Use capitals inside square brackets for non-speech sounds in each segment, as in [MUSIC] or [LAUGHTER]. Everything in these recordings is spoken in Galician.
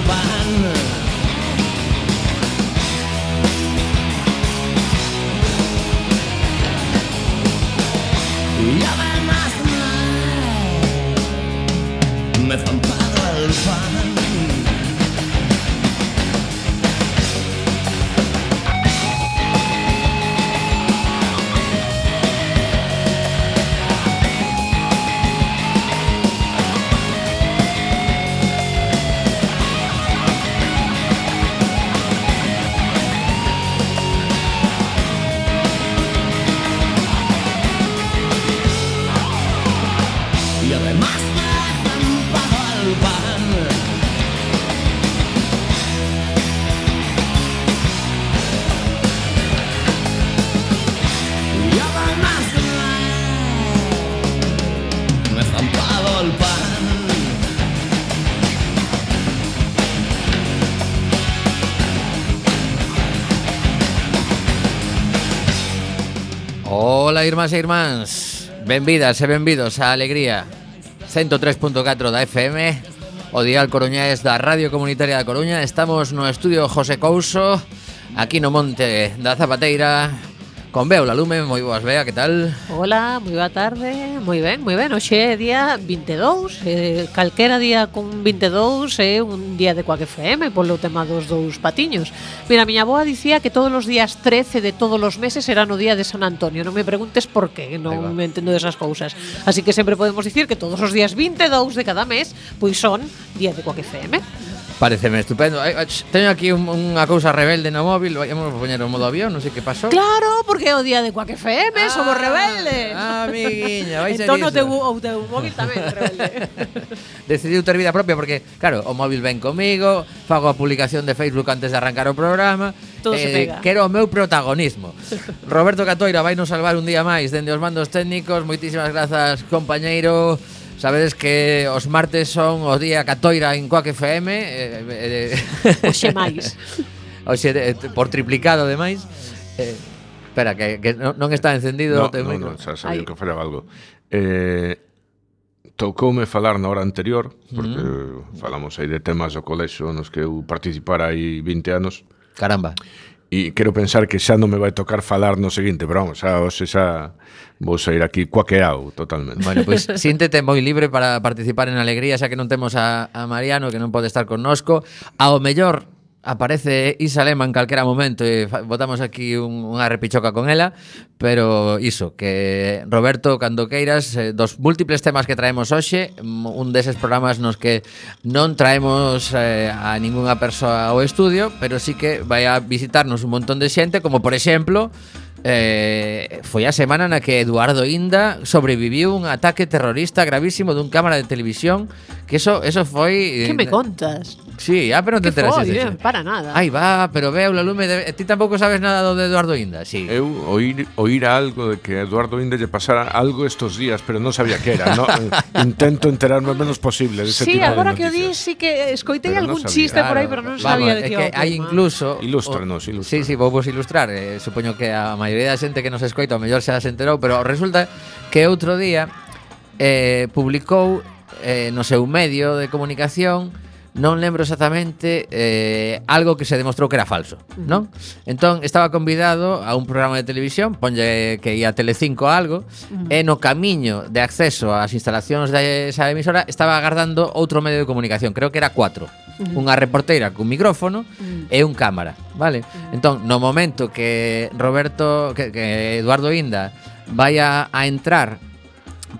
ban Irmás e irmáns, benvidas e benvidos a Alegría 103.4 da FM O Dial Coruñés da Radio Comunitaria da Coruña. Estamos no estudio José Couso Aquí no Monte da Zapateira Con Beu, la Lume, moi boas, Bea, que tal? Hola, moi boa tarde, moi ben, moi ben. Oxe é día 22, eh, calquera día con 22 é eh, un día de Coac FM Polo tema dos dous patiños. Mira, a miña boa dicía que todos os días 13 de todos os meses eran o día de San Antonio. Non me preguntes por qué, non me entendo desas cousas. Así que sempre podemos dicir que todos os días 22 de cada mes Pois son día de Coac FM Pareceme estupendo. Teño aquí unha cousa rebelde no móvil, vamos a poñer o modo avión, non sei que pasou. Claro, porque é o día de Quack FM, ah, somos rebeldes. Amiguiña, vais entón, a Entón o teu, o teu móvil tamén rebelde. [LAUGHS] Decidiu ter vida propia porque, claro, o móvil ven comigo, fago a publicación de Facebook antes de arrancar o programa. Todo eh, se pega. Quero o meu protagonismo. Roberto Catoira vai nos salvar un día máis dende os mandos técnicos. Moitísimas grazas, compañeiro. Sabedes que os martes son o día Catoira en Coac FM eh, eh, eh [LAUGHS] Oxe máis [LAUGHS] Oxe, eh, por triplicado ademais eh, Espera, que, que non está encendido no, o teu no, micro. Non, xa sabía Ahí. que falaba algo. Eh, tocoume falar na hora anterior, porque mm. falamos aí de temas do colexo nos que eu participara aí 20 anos. Caramba e quero pensar que xa non me vai tocar falar no seguinte, pero vamos, xa, xa, xa vou sair aquí cuaqueado totalmente. Bueno, pois pues, [LAUGHS] síntete moi libre para participar en Alegría, xa que non temos a, a Mariano, que non pode estar connosco. Ao mellor Aparece Isa Lema en calquera momento e botamos aquí un, unha repichoca con ela, pero iso, que Roberto, cando queiras, eh, dos múltiples temas que traemos hoxe, mm, un deses programas nos que non traemos eh, a ningunha persoa ao estudio, pero sí que vai a visitarnos un montón de xente, como por exemplo, Eh, foi a semana na que Eduardo Inda sobreviviu un ataque terrorista gravísimo dun cámara de televisión que eso, eso foi... Que eh, me contas? Sí, ah, pero non te que enteras. Foi, eh, para nada. Aí va, pero veo la lume de... Ti tampouco sabes nada do de Eduardo Inda, sí. Eu oír, oír algo de que a Eduardo Inda lle pasara algo estos días, pero non sabía que era. No, [LAUGHS] intento enterarme o menos posible dese de sí, tipo de agora que o di, sí que escoitei pero algún no chiste claro, por aí, pero non sabía vamos, de que, é que hai incluso... Ilústranos, ilústranos. Sí, sí, vou vos ilustrar. Eh, supoño que a maioría da xente que nos escoita, o mellor xa se enterou, pero resulta que outro día eh, publicou eh, no seu medio de comunicación non lembro exactamente eh, algo que se demostrou que era falso, non? Entón, estaba convidado a un programa de televisión, ponlle que ia a Telecinco algo, uh -huh. e no camiño de acceso ás instalacións desa esa emisora estaba agardando outro medio de comunicación, creo que era cuatro. Uh -huh. Unha reporteira cun micrófono uh -huh. e un cámara, vale? Uh -huh. Entón, no momento que Roberto, que, que Eduardo Inda vai a, a entrar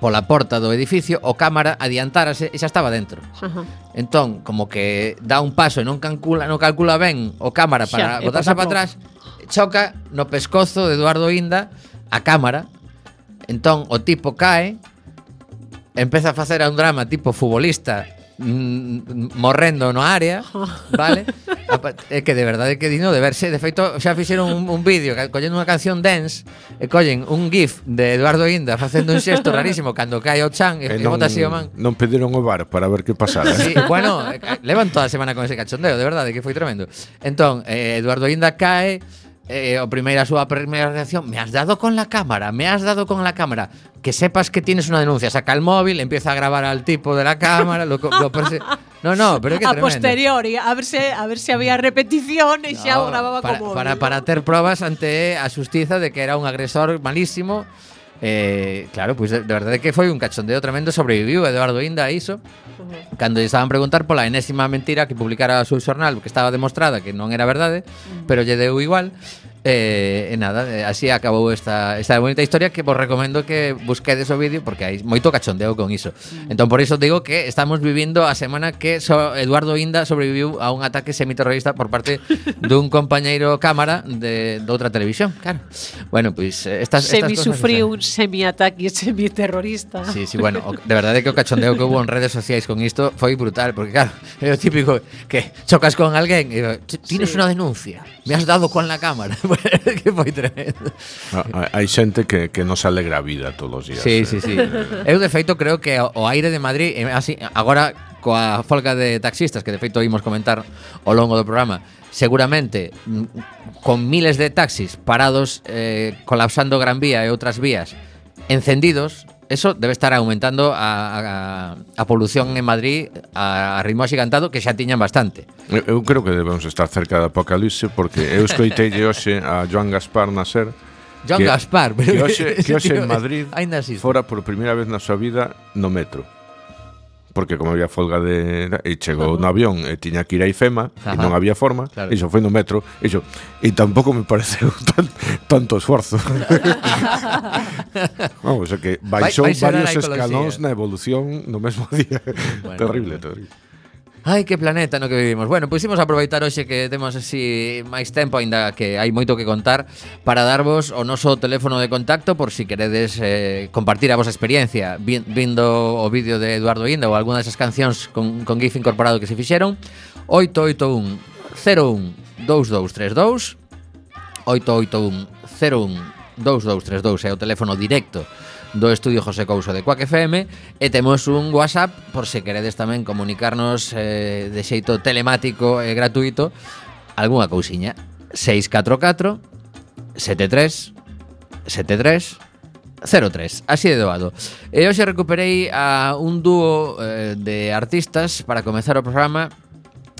pola porta do edificio, o cámara adiantárase e xa estaba dentro. Ajá. Entón, como que dá un paso e non calcula, non calcula ben o cámara para xa, botarse para atrás, choca no pescozo de Eduardo Inda a cámara. Entón, o tipo cae, empeza a facer un drama tipo futbolista mm, morrendo no área, [LAUGHS] vale? é que de verdade que dino de verse, de feito xa fixeron un, un vídeo collendo unha canción dance e collen un gif de Eduardo Inda facendo un xesto rarísimo cando cae o chan e, eh, e, non, e bota así o man. Non pediron o bar para ver que pasara. Eh. Sí, bueno, eh, levan toda a semana con ese cachondeo, de verdade que foi tremendo. Entón, eh, Eduardo Inda cae Eh, eh, o primeira a súa primeira reacción Me has dado con la cámara, me has dado con la cámara Que sepas que tienes una denuncia Saca el móvil, empieza a grabar al tipo de la cámara lo, lo No, no, pero é que tremendo. A posteriori, a ver se, a ver se había repetición e no, xa o grababa para, como... Para, para ter probas ante a xustiza de que era un agresor malísimo Eh, claro, pois pues, de verdade que foi un cachondeo tremendo Sobreviviu Eduardo Inda a iso uh -huh. Cando lle estaban a preguntar pola enésima mentira Que publicara o seu xornal Que estaba demostrada que non era verdade uh -huh. Pero lle deu igual Eh, e nada, eh, así acabou esta, esta bonita historia que vos recomendo que busquedes o vídeo porque hai moito cachondeo con iso. Mm. Entón por iso digo que estamos vivindo a semana que so Eduardo Inda sobreviviu a un ataque semiterrorista por parte [LAUGHS] dun compañeiro cámara de, de outra televisión, claro. Bueno, pois pues, estas, estas semi sufriu un semiataque semiterrorista. Sí, sí, bueno, o, de verdade que o cachondeo que hubo en redes sociais con isto foi brutal porque claro, é o típico que chocas con alguén e tienes sí. unha denuncia me has dado con la cámara. [LAUGHS] que foi tremendo. Ah, ah, Hai xente que, que nos alegra a vida todos os días. Sí, eh? sí, sí. Eu, de feito, creo que o aire de Madrid, eh, así, agora coa folga de taxistas, que de feito imos comentar ao longo do programa, seguramente mm, con miles de taxis parados eh, colapsando Gran Vía e outras vías encendidos eso debe estar aumentando a, a, a polución en Madrid a, a ritmo axigantado que xa tiñan bastante. Eu, eu creo que debemos estar cerca da apocalipse porque eu escoitei hoxe a Joan Gaspar nacer. Joan que, Gaspar, pero que hoxe, [LAUGHS] que hoxe en Madrid [LAUGHS] fora por primeira vez na súa vida no metro porque como había folga de e chegou no avión e tiña que ir a Ifema Ajá. e non había forma claro. e xo foi no metro e e tampouco me pareceu [LAUGHS] tan, tanto esforzo [LAUGHS] vamos, o que baixou vai, vai varios escalóns na evolución no mesmo día bueno, terrible, bueno. terrible Ai, que planeta no que vivimos. Bueno, pois imos aproveitar hoxe que temos así máis tempo aínda que hai moito que contar para darvos o noso teléfono de contacto por si queredes eh, compartir a vosa experiencia vindo o vídeo de Eduardo Inda ou algunha desas cancións con, con GIF incorporado que se fixeron 881 01 2232 881 01 2232 é o teléfono directo do Estudio José Couso de Quack FM e temos un WhatsApp por se queredes tamén comunicarnos eh, de xeito telemático e gratuito algunha cousiña 644 73 73 03, así de doado. E hoxe recuperei a un dúo eh, de artistas para comezar o programa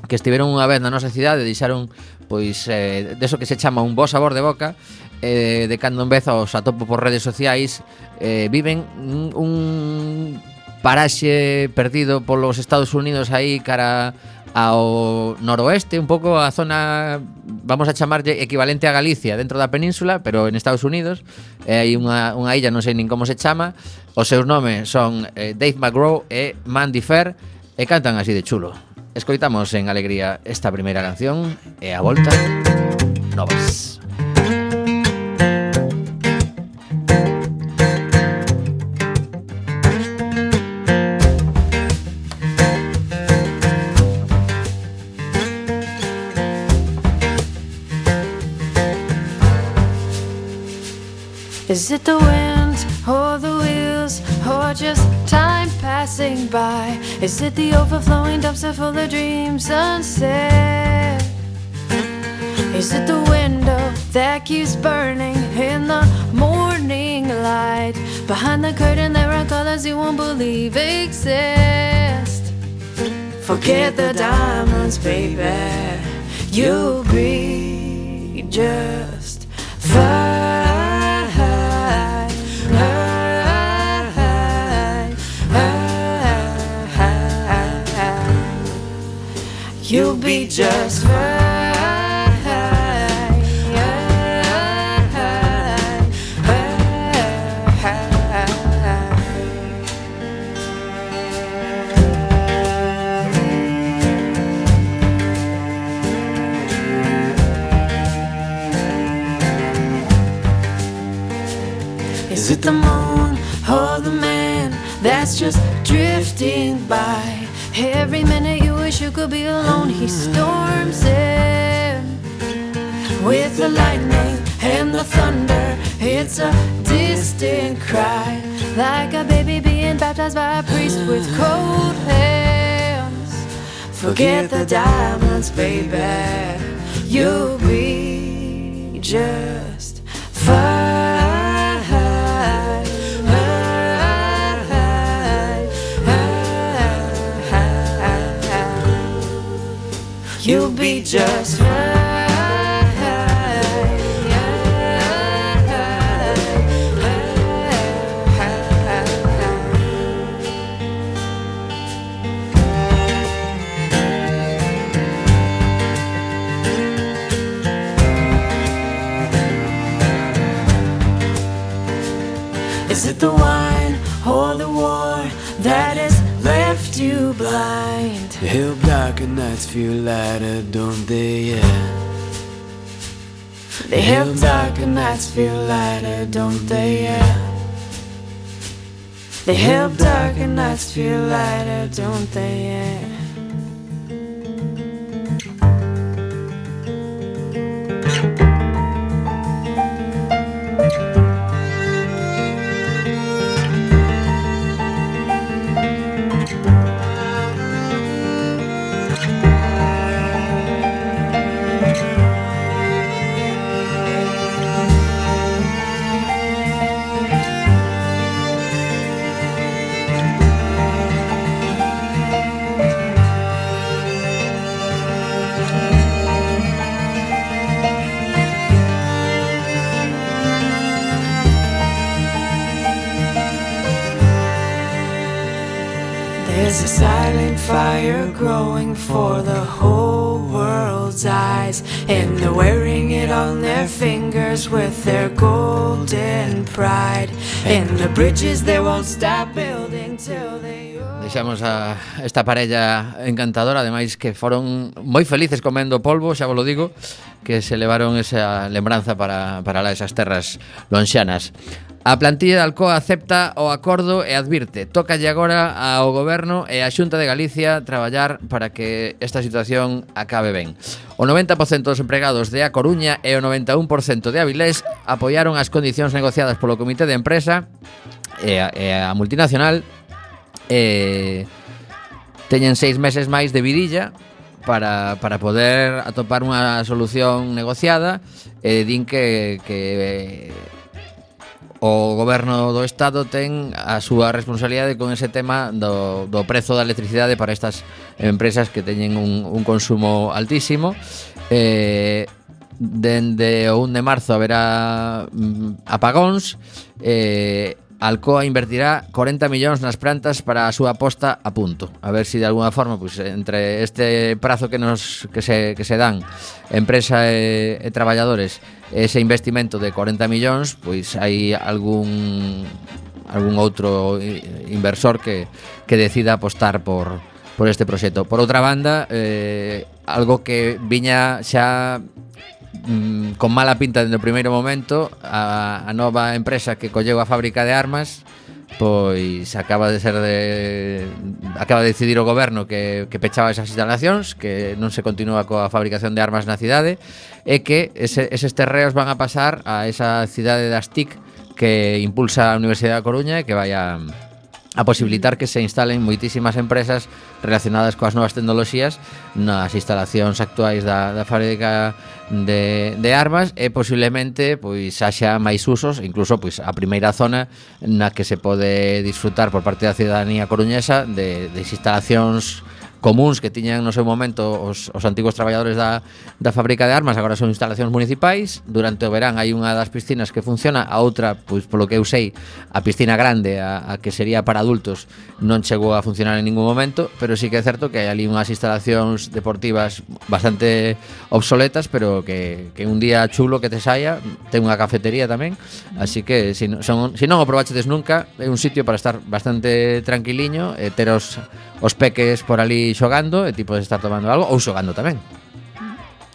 que estiveron unha vez na nosa cidade e deixaron pois eh, deso que se chama un bo sabor de boca eh, de cando en vez os atopo por redes sociais eh, viven un paraxe perdido polos Estados Unidos aí cara ao noroeste, un pouco a zona vamos a chamarlle equivalente a Galicia dentro da península, pero en Estados Unidos eh, hai unha, unha illa, non sei nin como se chama os seus nomes son eh, Dave McGraw e Mandy Fair e cantan así de chulo. Escoitamos en alegría esta primeira canción e a volta novas. Is it the wind or the wheels or just time passing by? Is it the overflowing dumpster full of dreams unsaid? Is it the window that keeps burning in the morning light? Behind the curtain, there are colors you won't believe exist. Forget the diamonds, baby. You'll be just fine. You'll be just fine. Is it the moon or the man that's just drifting by? Every minute you wish you could be alone, he storms in with the lightning and the thunder. It's a distant cry, like a baby being baptized by a priest with cold hands. Forget the diamonds, baby. You'll be just Yeah. Darker nights feel lighter, don't they? Yeah. The hill darker nights feel lighter, don't they? Yeah. The help darker nights feel lighter, don't they? Yeah. fire growing for the whole world's eyes. And they're wearing it on their fingers with their golden pride. And the bridges they won't stop building till they. Deixamos a esta parella encantadora, ademais que foron moi felices comendo polvo, xa vos lo digo, que se levaron esa lembranza para, para esas terras lonxanas. A plantilla de Alcoa acepta o acordo e advirte. Tócalle agora ao goberno e á Xunta de Galicia traballar para que esta situación acabe ben. O 90% dos empregados de A Coruña e o 91% de Avilés apoiaron as condicións negociadas polo Comité de Empresa e a, e a multinacional e teñen seis meses máis de vidilla para, para poder atopar unha solución negociada e eh, din que, que eh, o goberno do Estado ten a súa responsabilidade con ese tema do, do prezo da electricidade para estas empresas que teñen un, un consumo altísimo. Eh, dende o 1 de marzo haberá mm, apagóns eh, Alcoa invertirá 40 millóns nas plantas para a súa aposta a punto. A ver se si de alguna forma, pois, pues, entre este prazo que nos que se, que se dan empresa e, e traballadores, ese investimento de 40 millóns, pois pues, hai algún algún outro inversor que, que decida apostar por, por este proxecto. Por outra banda, eh, algo que viña xa mm, con mala pinta dende o primeiro momento a, a nova empresa que colleu a fábrica de armas pois acaba de ser de acaba de decidir o goberno que, que pechaba esas instalacións, que non se continúa coa fabricación de armas na cidade e que ese, eses terreos van a pasar a esa cidade das TIC que impulsa a Universidade da Coruña e que vai a a posibilitar que se instalen moitísimas empresas relacionadas coas novas tecnoloxías nas instalacións actuais da, da fábrica de, de armas e posiblemente pois haxa máis usos, incluso pois a primeira zona na que se pode disfrutar por parte da cidadanía coruñesa de, de instalacións comuns que tiñan no seu momento os, os antigos traballadores da, da fábrica de armas, agora son instalacións municipais. Durante o verán hai unha das piscinas que funciona, a outra, pois polo que eu sei, a piscina grande, a, a que sería para adultos, non chegou a funcionar en ningún momento, pero sí que é certo que hai ali unhas instalacións deportivas bastante obsoletas, pero que, que un día chulo que te saia, ten unha cafetería tamén, así que se si son, si non o probachedes nunca, é un sitio para estar bastante tranquiliño e ter os, os peques por ali xogando e ti podes estar tomando algo ou xogando tamén.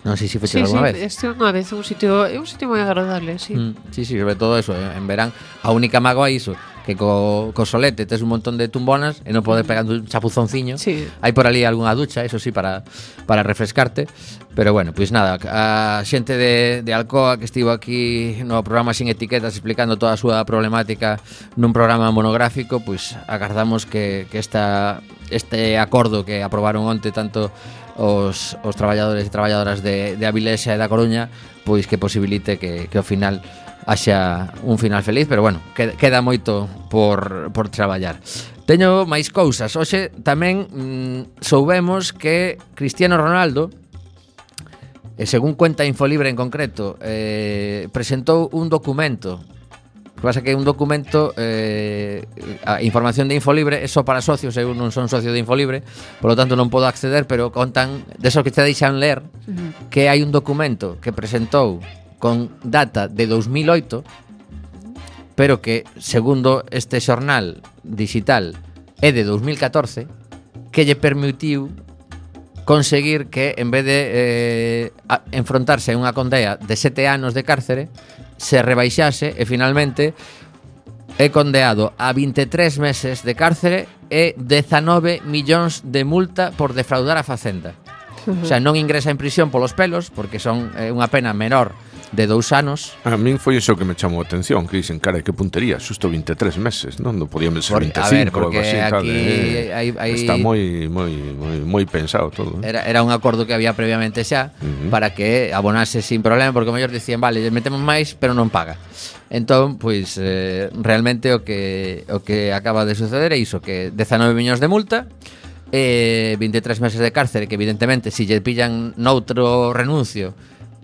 Non sei se fixo sí, alguna sí, vez. Sí, unha vez, un sitio, é un sitio moi agradable, sí. Mm, sí, sí, sobre todo eso, eh, en verán a única mágoa é iso, que co, co solete tes un montón de tumbonas e non podes pegando un chapuzonciño. Sí. Hai por ali algunha ducha, eso sí, para, para refrescarte. Pero bueno, pois nada, a xente de, de Alcoa que estivo aquí no programa Sin Etiquetas explicando toda a súa problemática nun programa monográfico, pois agardamos que, que esta, este acordo que aprobaron onte tanto os, os traballadores e traballadoras de, de Avilesa e da Coruña pois que posibilite que, que ao final haxa un final feliz, pero bueno, queda moito por, por traballar. Teño máis cousas. Hoxe tamén mm, soubemos que Cristiano Ronaldo e según cuenta Infolibre en concreto, eh, presentou un documento que pasa que un documento eh, a información de Infolibre é só para socios, eu non son socio de Infolibre, polo tanto non podo acceder, pero contan deso que te deixan ler uh -huh. que hai un documento que presentou con data de 2008 pero que, segundo este xornal digital, é de 2014 que lle permitiu conseguir que, en vez de eh, a, enfrontarse a unha condea de sete anos de cárcere, se rebaixase e finalmente é condeado a 23 meses de cárcere e 19 millóns de multa por defraudar a facenda. O sea, non ingresa en prisión polos pelos, porque son eh, unha pena menor de dous anos. A min foi iso que me chamou a atención, que dicen, cara, que puntería, xusto 23 meses, non? Non podía ser 25 a ver, porque así, aquí eh, hai, hai... Está moi, moi, moi, moi pensado todo. Eh? Era, era un acordo que había previamente xa uh -huh. para que abonase sin problema, porque mellor dicían, vale, metemos máis, pero non paga. Entón, pois, eh, realmente o que, o que acaba de suceder é iso, que 19 millóns de multa, eh, 23 meses de cárcere, que evidentemente, se si lle pillan noutro renuncio,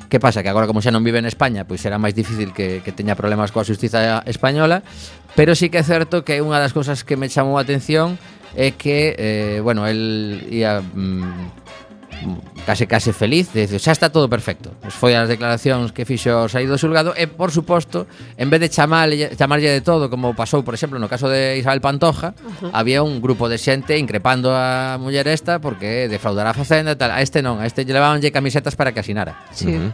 Que pasa? Que agora como xa non vive en España, pois será máis difícil que, que teña problemas coa justiza española, pero sí que é certo que unha das cousas que me chamou a atención é que, eh, bueno, el ia... Mm, case case feliz, de, xa está todo perfecto. Pois foi as declaracións que fixo o Saído Xulgado e, por suposto, en vez de chamarlle, chamarlle de todo, como pasou, por exemplo, no caso de Isabel Pantoja, uh -huh. había un grupo de xente increpando a muller esta porque defraudará a facenda e tal. A este non, a este llevabanlle camisetas para que asinara. Sí. Uh -huh.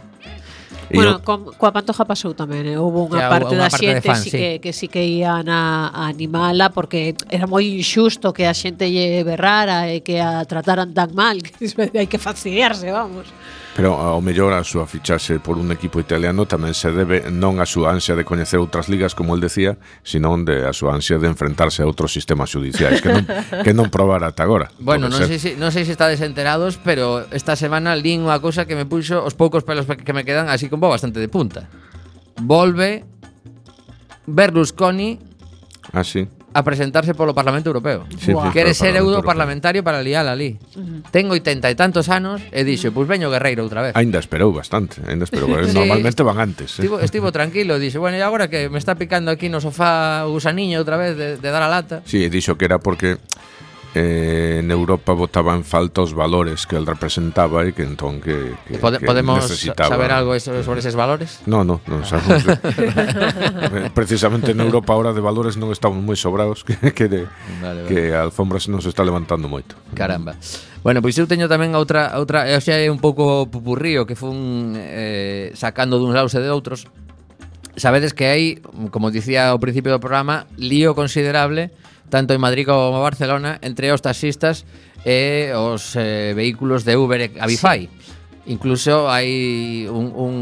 Bueno, eu... con, coa Pantoja pasou tamén, eh? houve unha ya, parte unha da parte xente fan, sí. que, que sí que ían a, a animala porque era moi injusto que a xente lle berrara e que a trataran tan mal, [LAUGHS] que hai que fastidiarse, vamos. Pero eh, ao mellor a súa fichaxe por un equipo italiano tamén se debe non a súa ansia de coñecer outras ligas, como el decía, sinón de a súa ansia de enfrentarse a outros sistemas judiciais que non, que non probara ata agora. Bueno, non sei, si, non sei se si está desenterados, pero esta semana lín unha cousa que me puxo os poucos pelos que me quedan así como bastante de punta. Volve Berlusconi Ah, sí a presentarse polo Parlamento Europeo. Sí, wow. Quere ser europarlamentario para liar ali. Uh -huh. Ten oitenta e tantos anos e dixo, pois pues veño guerreiro outra vez. Ainda esperou bastante, ainda esperou. [LAUGHS] sí. Normalmente van antes. Eh. Estivo, estivo tranquilo, dixo, bueno, e agora que me está picando aquí no sofá o gusaniño outra vez de, de dar a lata. Sí, dixo que era porque eh, en Europa votaba en falta os valores que el representaba e que entón que, que, Pode, que podemos necesitaba. saber algo sobre eses valores? No, no, non sabemos. [LAUGHS] Eh, precisamente en Europa ahora de valores non estamos moi sobrados que, que, de, vale, vale. que a alfombra se nos está levantando moito. Caramba. Bueno, pois eu teño tamén a outra, outra eu xa é un pouco pupurrío que fun eh, sacando duns lados e de outros. Sabedes que hai, como dicía ao principio do programa, lío considerable tanto en Madrid como en Barcelona entre os taxistas e os eh, vehículos de Uber e Cabify. Sí. Incluso hai un, un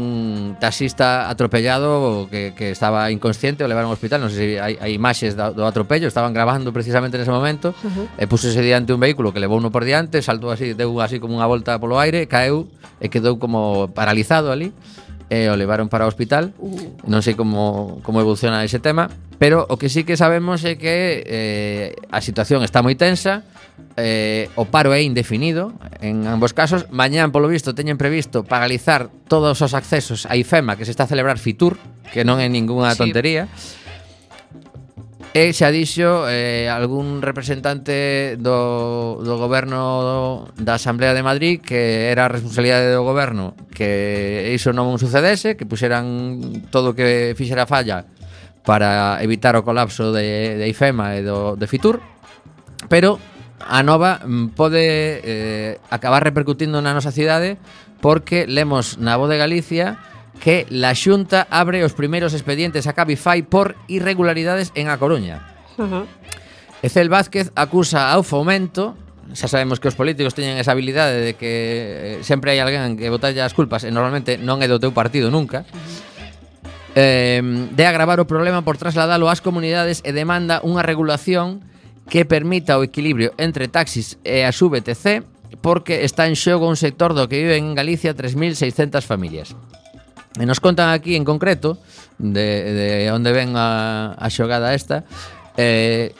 taxista atropellado que, que estaba inconsciente o levaron ao hospital, non sei se hai, hai imaxes do, do atropello, estaban grabando precisamente nese momento, uh -huh. e pusese diante un vehículo que levou uno por diante, saltou así, deu así como unha volta polo aire, caeu e quedou como paralizado ali. Uh e o levaron para o hospital. Uh. Non sei como, como evoluciona ese tema, pero o que sí que sabemos é que eh, a situación está moi tensa, eh, o paro é indefinido en ambos casos. Mañán, polo visto, teñen previsto paralizar todos os accesos a IFEMA que se está a celebrar FITUR, que non é ningunha sí. tontería. Sí E xa dixo eh, algún representante do, do goberno do, da Asamblea de Madrid que era a responsabilidade do goberno que iso non sucedese, que puxeran todo o que fixera falla para evitar o colapso de, de IFEMA e do, de Fitur, pero a nova pode eh, acabar repercutindo na nosa cidade porque lemos na voz de Galicia que la Xunta abre os primeiros expedientes a Cabify por irregularidades en A Coruña. Uh -huh. Ecel Vázquez acusa ao Fomento xa sabemos que os políticos teñen esa habilidade de que eh, sempre hai alguén que botalle as culpas e normalmente non é do teu partido nunca. Uh -huh. Eh, de agravar o problema por trasladalo ás comunidades e demanda unha regulación que permita o equilibrio entre taxis e a VTC porque está en xogo un sector do que viven en Galicia 3.600 familias. E nos contan aquí en concreto de, de onde ven a, a xogada esta eh,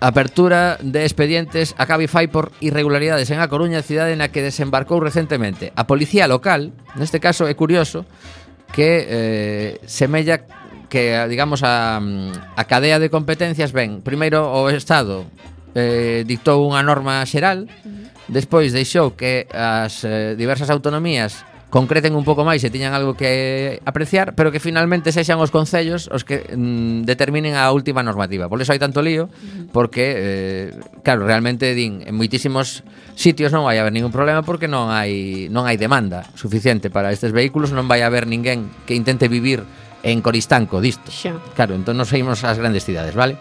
Apertura de expedientes a Cabify por irregularidades en A Coruña, cidade na que desembarcou recentemente. A policía local, neste caso é curioso, que eh, semella que, digamos, a, a cadea de competencias ven Primeiro, o Estado eh, dictou unha norma xeral, despois deixou que as eh, diversas autonomías concreten un pouco máis e tiñan algo que apreciar, pero que finalmente sexan os concellos os que mm, determinen a última normativa. Por eso hai tanto lío, porque, eh, claro, realmente din, en moitísimos sitios non vai haber ningún problema porque non hai, non hai demanda suficiente para estes vehículos, non vai haber ninguén que intente vivir en Coristanco disto. Xa. Claro, entón nos seguimos ás grandes cidades, vale?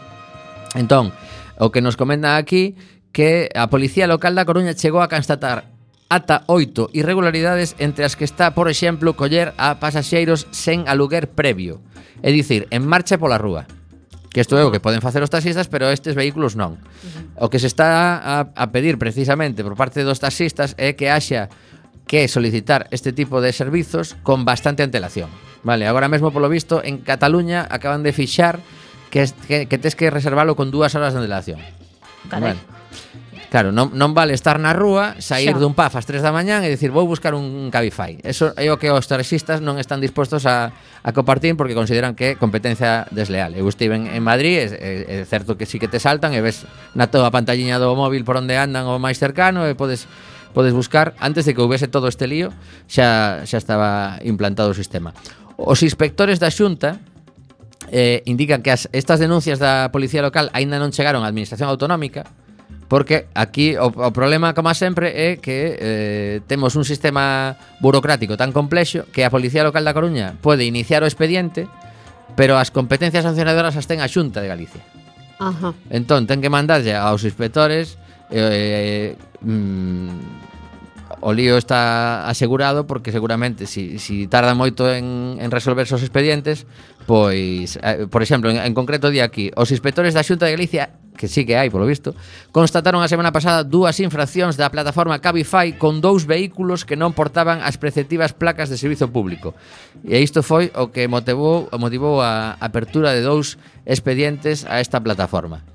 Entón, o que nos comenta aquí que a Policía Local da Coruña chegou a constatar ata oito irregularidades entre as que está, por exemplo, coller a pasaxeiros sen aluguer previo, é dicir, en marcha pola rúa. Que isto é o que poden facer os taxistas, pero estes vehículos non. O que se está a, a pedir precisamente por parte dos taxistas é que haxa que solicitar este tipo de servizos con bastante antelación. Vale, agora mesmo polo visto en Cataluña acaban de fixar que, que, que tes que reservalo con dúas horas de antelación. Carai. Bueno Claro, non, non vale estar na rúa, sair Xa. dun paf ás 3 da mañán e dicir vou buscar un Cabify. Eso é o que os taxistas non están dispostos a, a compartir porque consideran que é competencia desleal. Eu estive en, en Madrid, é, é, certo que sí que te saltan e ves na toda a pantalliña do móvil por onde andan o máis cercano e podes podes buscar antes de que houbese todo este lío, xa xa estaba implantado o sistema. Os inspectores da Xunta eh, indican que as, estas denuncias da Policía Local aínda non chegaron á Administración Autonómica, porque aquí o, o problema, como sempre, é que eh, temos un sistema burocrático tan complexo que a Policía Local da Coruña pode iniciar o expediente, pero as competencias sancionadoras as ten a Xunta de Galicia. Ajá. Entón, ten que mandarlle aos inspectores eh, mm, o lío está asegurado porque seguramente si, si tarda moito en, en resolver os expedientes, pois, eh, por exemplo, en, en concreto di aquí, os inspectores da Xunta de Galicia que sí que hai, polo visto, constataron a semana pasada dúas infraccións da plataforma Cabify con dous vehículos que non portaban as preceptivas placas de servizo público. E isto foi o que motivou, motivou a apertura de dous expedientes a esta plataforma.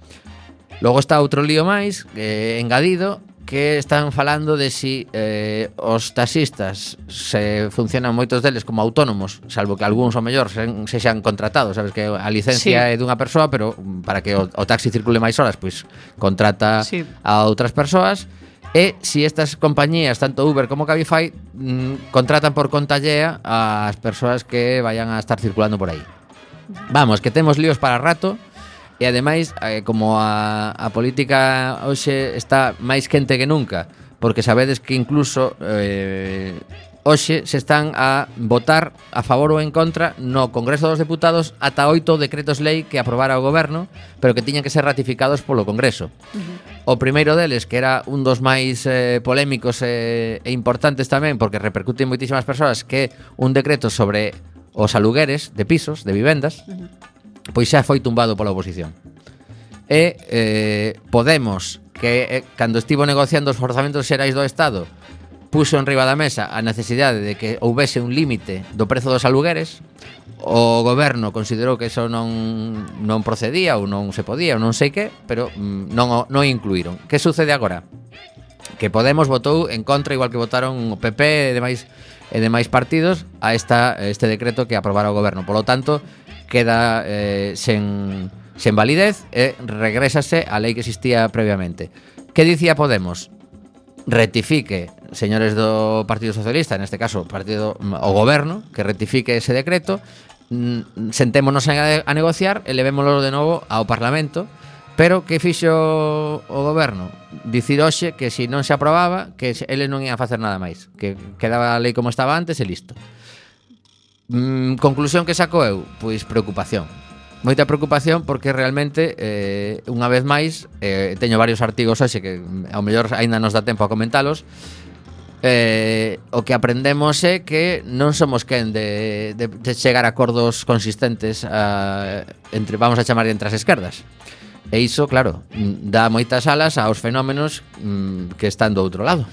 Logo está outro lío máis, eh, engadido, que están falando de si eh, os taxistas se funcionan moitos deles como autónomos, salvo que algúns o mellor se, se xan contratados, sabes que a licencia sí. é dunha persoa, pero para que o, o taxi circule máis horas, pois contrata sí. a outras persoas e si estas compañías, tanto Uber como Cabify, mm, contratan por conta llea ás persoas que vayan a estar circulando por aí. Vamos, que temos líos para rato. E ademais, eh, como a, a política hoxe está máis quente que nunca, porque sabedes que incluso eh, hoxe se están a votar a favor ou en contra no Congreso dos Deputados ata oito decretos lei que aprobara o goberno, pero que tiñan que ser ratificados polo Congreso. Uh -huh. O primeiro deles, que era un dos máis eh, polémicos eh, e importantes tamén, porque repercute en moitísimas persoas, que un decreto sobre os alugueres de pisos, de vivendas, uh -huh pois xa foi tumbado pola oposición. E eh, Podemos, que eh, cando estivo negociando os orzamentos xerais do Estado, puxo en riba da mesa a necesidade de que houvese un límite do prezo dos alugueres, o goberno considerou que eso non non procedía ou non se podía, ou non sei que, pero mm, non non incluíron. Que sucede agora? Que Podemos votou en contra igual que votaron o PP e demais e demais partidos a esta este decreto que aprobara o goberno. Por lo tanto, queda eh, sen, sen validez e regrésase a lei que existía previamente. Que dicía Podemos? Rectifique, señores do Partido Socialista, neste caso o partido o goberno, que rectifique ese decreto, mm, sentémonos a, a negociar e levémoslo de novo ao Parlamento, Pero que fixo o goberno? Dicir hoxe que se non se aprobaba, que eles non ia facer nada máis, que quedaba a lei como estaba antes e listo. Mm, conclusión que saco eu? Pois preocupación. Moita preocupación porque realmente eh, unha vez máis eh, teño varios artigos hoxe que mm, ao mellor aínda nos dá tempo a comentalos eh, o que aprendemos é que non somos quen de, de, de chegar a acordos consistentes a, entre, vamos a chamar entre as esquerdas. E iso, claro, mm, dá moitas alas aos fenómenos mm, que están do outro lado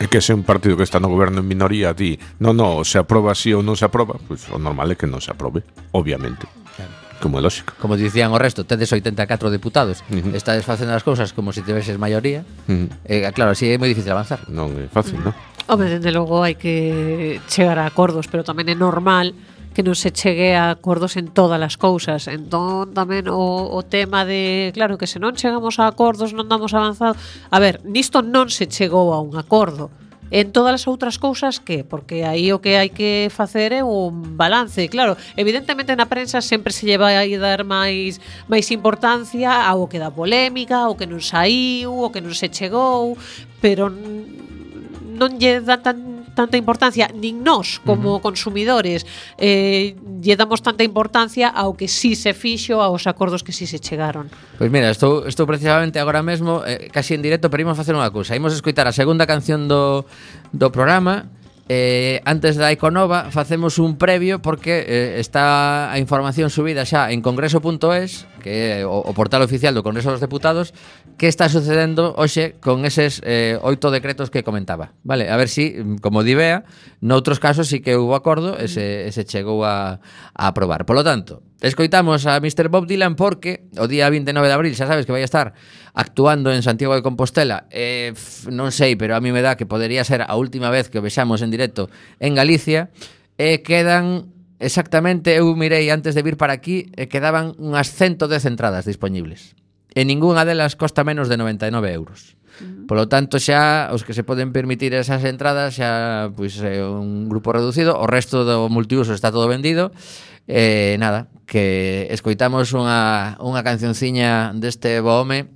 é que se un partido que está no goberno en minoría di, non, non, se aproba así ou non se aproba, pois pues, o normal é que non se aprobe, obviamente. Claro como é lógico. Como dicían o resto, tedes 84 deputados, uh -huh. estades facendo as cousas como se tiveses maioría. Uh -huh. eh, claro, así é moi difícil avanzar. Non é fácil, non? Home, dende logo hai que chegar a acordos, pero tamén é normal que non se chegue a acordos en todas as cousas. Entón, tamén o, o tema de, claro, que se non chegamos a acordos, non damos avanzado. A ver, nisto non se chegou a un acordo. En todas as outras cousas que, porque aí o que hai que facer é un balance, claro, evidentemente na prensa sempre se lleva a dar máis máis importancia ao que dá polémica, ao que non saiu, ao que non se chegou, pero non lle dá tan tanta importancia, nin nós como uh -huh. consumidores eh, lle damos tanta importancia ao que si sí se fixo, aos acordos que si sí se chegaron. Pois pues mira, estou, estou precisamente agora mesmo, eh, casi en directo, pero imos facer unha cousa. Imos escoitar a segunda canción do, do programa, eh, antes da Iconova facemos un previo porque eh, está a información subida xa en congreso.es que é o, o portal oficial do Congreso dos Deputados, que está sucedendo hoxe con eses eh, oito decretos que comentaba. Vale, a ver si, como di Bea, noutros casos sí que hubo acordo e se, e se chegou a, a aprobar. Por lo tanto, escoitamos a Mr. Bob Dylan porque o día 29 de abril, xa sabes que vai a estar actuando en Santiago de Compostela. Eh, f, non sei, pero a mí me dá que podería ser a última vez que o vexamos en directo en Galicia. E eh, quedan Exactamente, eu mirei antes de vir para aquí e quedaban unhas 110 entradas dispoñibles. E ningunha delas costa menos de 99 euros. Polo tanto, xa os que se poden permitir esas entradas xa pois é un grupo reducido, o resto do multiuso está todo vendido. E eh, nada, que escoitamos unha unha cancionciña deste bo home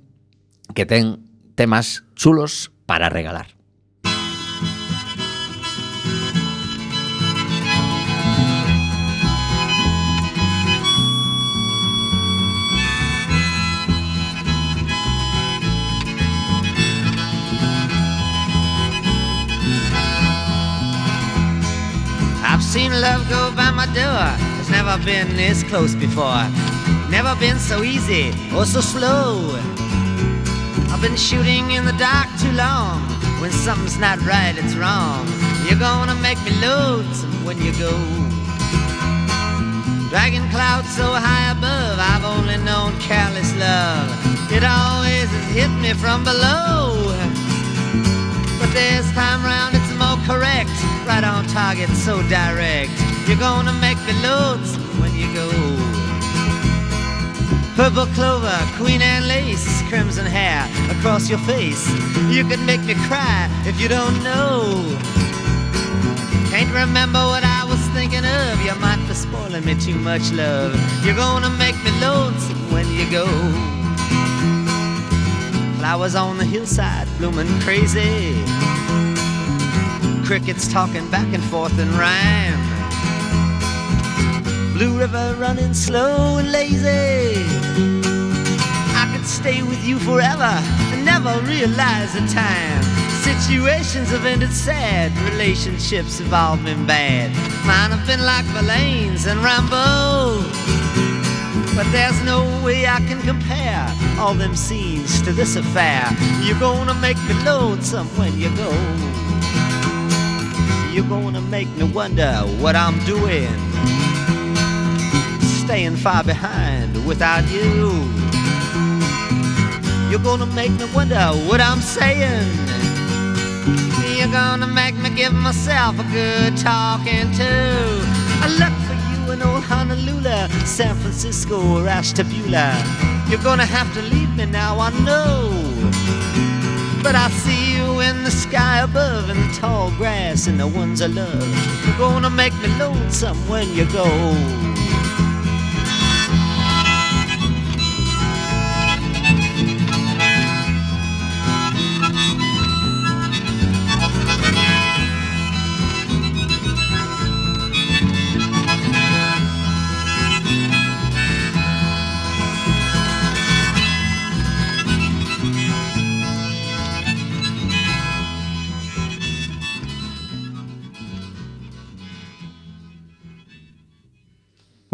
que ten temas chulos para regalar. Seen love go by my door. It's never been this close before. Never been so easy or so slow. I've been shooting in the dark too long. When something's not right, it's wrong. You're gonna make me lonesome when you go. Dragging clouds so high above, I've only known careless love. It always has hit me from below. This time round it's more correct. Right on target, so direct. You're gonna make me lonesome when you go. Purple clover, queen and lace, crimson hair across your face. You could make me cry if you don't know. Can't remember what I was thinking of. You might be spoiling me too much, love. You're gonna make me lonesome when you go. Flowers on the hillside blooming crazy. Crickets talking back and forth in rhyme. Blue River running slow and lazy. I could stay with you forever and never realize the time. Situations have ended sad, relationships have all been bad. Mine have been like Verlaine's and Rambo. But there's no way I can compare all them scenes to this affair. You're gonna make me lonesome when you go. You're gonna make me wonder what I'm doing. Staying far behind without you. You're gonna make me wonder what I'm saying. You're gonna make me give myself a good talking to. I look in old Honolulu, San Francisco, or Ashtabula. You're gonna have to leave me now, I know. But I see you in the sky above, in the tall grass, and the ones I love. You're gonna make me lonesome when you go.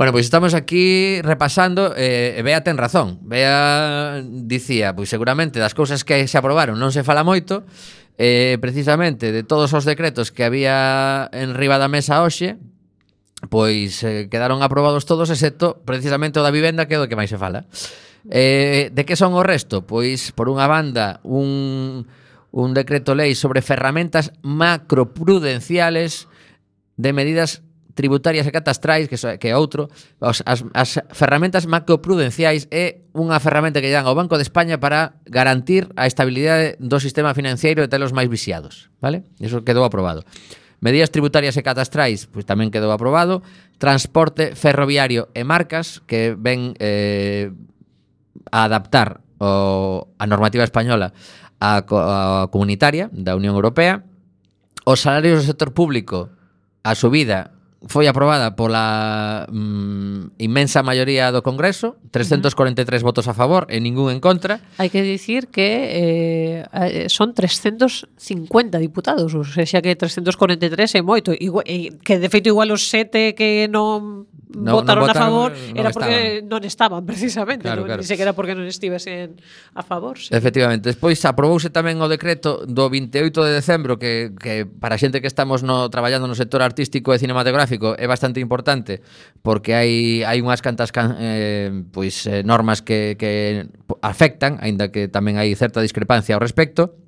Bueno, pois estamos aquí repasando eh, e Bea ten razón. Bea dicía, pois seguramente das cousas que se aprobaron non se fala moito, eh, precisamente de todos os decretos que había en riba da mesa hoxe, pois eh, quedaron aprobados todos excepto precisamente o da vivenda que é do que máis se fala. Eh, de que son o resto? Pois por unha banda un un decreto lei sobre ferramentas macroprudenciales de medidas tributarias e catastrais, que, so, que é outro, os, as, as ferramentas macroprudenciais é unha ferramenta que dan ao Banco de España para garantir a estabilidade do sistema financiero e telos máis viciados, vale? Eso quedou aprobado. Medidas tributarias e catastrais, pois tamén quedou aprobado. Transporte ferroviario e marcas, que ven eh, a adaptar o, a normativa española a, a comunitaria da Unión Europea. Os salarios do sector público, a subida foi aprobada pola mm, inmensa maioría do Congreso, 343 uh -huh. votos a favor e ningún en contra. Hai que dicir que eh, eh son 350 diputados, ou seja que 343 é moito, E, que de feito igual os sete que non no, votaron, votaron a favor no era porque estaban. non estaban [LAUGHS] precisamente, claro, non, claro. ni sequera porque non estivesen a favor. Sí. Efectivamente, despois aprobouse tamén o decreto do 28 de decembro que, que para a xente que estamos no traballando no sector artístico e cinematográfico é bastante importante porque hai hai unhas cantas can, eh, pois eh, normas que que afectan, aínda que tamén hai certa discrepancia ao respecto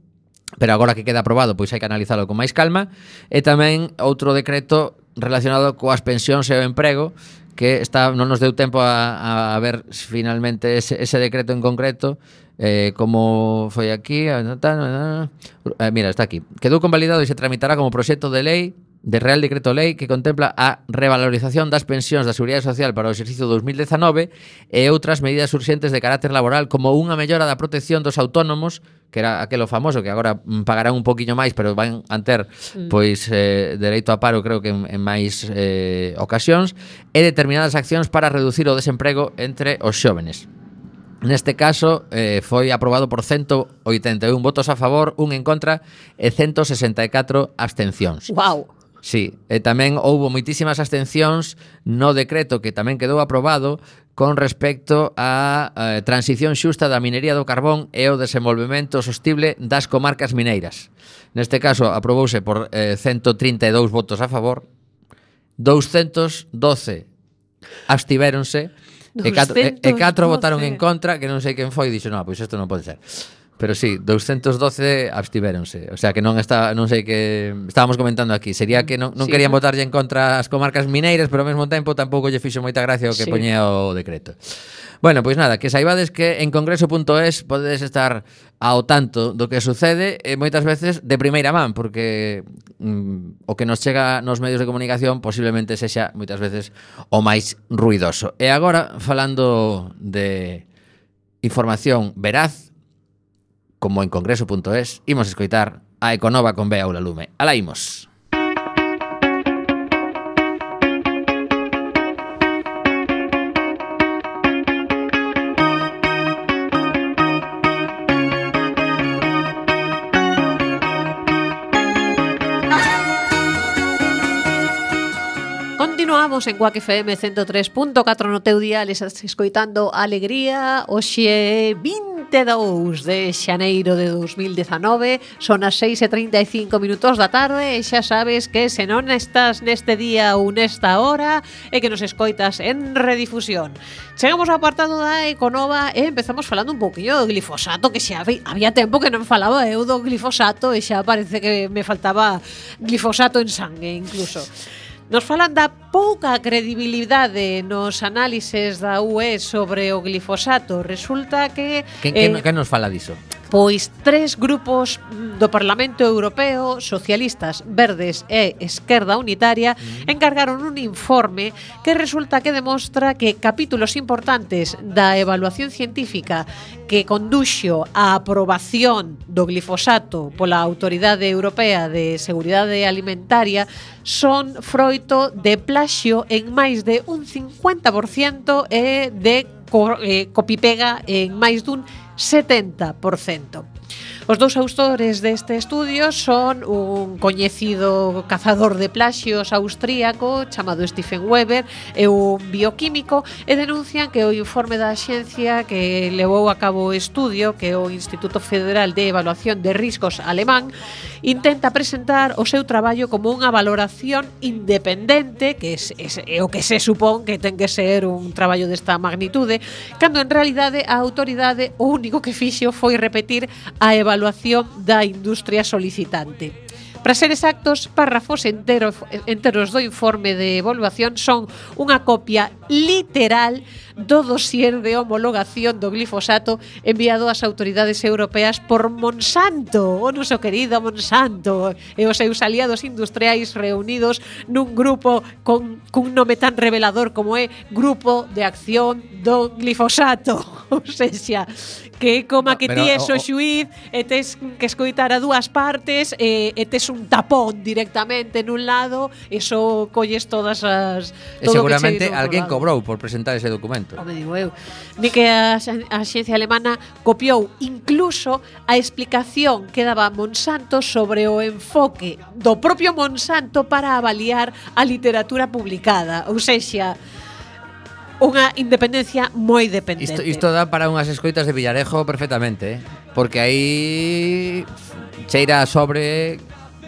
pero agora que queda aprobado, pois hai que analizalo con máis calma. E tamén outro decreto relacionado coas pensións e o emprego que está, non nos deu tempo a, a ver finalmente ese, ese decreto en concreto eh, como foi aquí eh, mira, está aquí. Quedou convalidado e se tramitará como proxecto de lei de Real Decreto Lei que contempla a revalorización das pensións da Seguridade Social para o exercicio 2019 e outras medidas urxentes de carácter laboral como unha mellora da protección dos autónomos que era aquelo famoso que agora mm, pagarán un poquinho máis pero van a ter mm. pois eh, dereito a paro creo que en, en máis eh, ocasións e determinadas accións para reducir o desemprego entre os xóvenes. Neste caso eh, foi aprobado por 181 votos a favor, un en contra e 164 abstencións. Wow. Sí, e tamén houbo moitísimas abstencións no decreto que tamén quedou aprobado con respecto á eh, transición xusta da minería do carbón e o desenvolvemento sostible das comarcas mineiras. Neste caso, aprobouse por eh, 132 votos a favor, 212 abstivéronse, 212. e 4 votaron en contra, que non sei quen foi, dixo, non, pois isto non pode ser. Pero sí, 212 abstivéronse. O sea que non está, non sei que estábamos comentando aquí, sería que non, non sí. querían votarlle en contra as comarcas mineiras, pero ao mesmo tempo tampouco lle fixo moita gracia o que sí. poñía o decreto. Bueno, pois nada, que saibades que en congreso.es podedes estar ao tanto do que sucede e moitas veces de primeira man, porque mm, o que nos chega nos medios de comunicación posiblemente sexa moitas veces o máis ruidoso. E agora, falando de información veraz, como en congreso.es, imos escoitar a Econova con Bea Aula Lume. Ala imos! Estamos en Guac FM 103.4 no teu día, les escoitando Alegría, hoxe 22 de xaneiro de 2019, son as 6 e 35 minutos da tarde e xa sabes que se non estás neste día ou nesta hora e que nos escoitas en redifusión. Chegamos ao apartado da Econova e empezamos falando un poquinho do glifosato que xa había tempo que non falaba eu do glifosato e xa parece que me faltaba glifosato en sangue incluso. Nos falan da pouca credibilidade nos análises da UE sobre o glifosato. Resulta que... Quen, eh, quen, quen nos fala diso? Pois tres grupos do Parlamento Europeo, socialistas, verdes e esquerda unitaria, mm-hmm. encargaron un informe que resulta que demostra que capítulos importantes da evaluación científica que conduxo á aprobación do glifosato pola Autoridade Europea de Seguridade Alimentaria son froito de plaxio en máis de un 50% e de eh, copipega en máis dun 50% 70%. Os dous autores deste estudio son un coñecido cazador de plaxios austríaco chamado Stephen Weber e un bioquímico e denuncian que o informe da xencia que levou a cabo o estudio que o Instituto Federal de Evaluación de Riscos alemán intenta presentar o seu traballo como unha valoración independente que es, es, é o que se supón que ten que ser un traballo desta magnitude cando en realidade a autoridade o único que fixo foi repetir a evaluación evaluación da industria solicitante. Para ser exactos, párrafos entero, enteros do informe de evaluación son unha copia literal do dosier de homologación do glifosato enviado ás autoridades europeas por Monsanto, o noso querido Monsanto, e os seus aliados industriais reunidos nun grupo con cun nome tan revelador como é Grupo de Acción do Glifosato. [LAUGHS] Ou sexa, que como no, que ti és o, o xuiz e tes que escoitar a dúas partes e, e tes un tapón directamente nun lado e só colles todas as... Todo e seguramente alguén cobrou por presentar ese documento momento. O digo eu. Di que a, a xencia alemana copiou incluso a explicación que daba Monsanto sobre o enfoque do propio Monsanto para avaliar a literatura publicada. Ou sexa, unha independencia moi dependente. Isto, isto dá para unhas escoitas de Villarejo perfectamente, eh? porque aí cheira sobre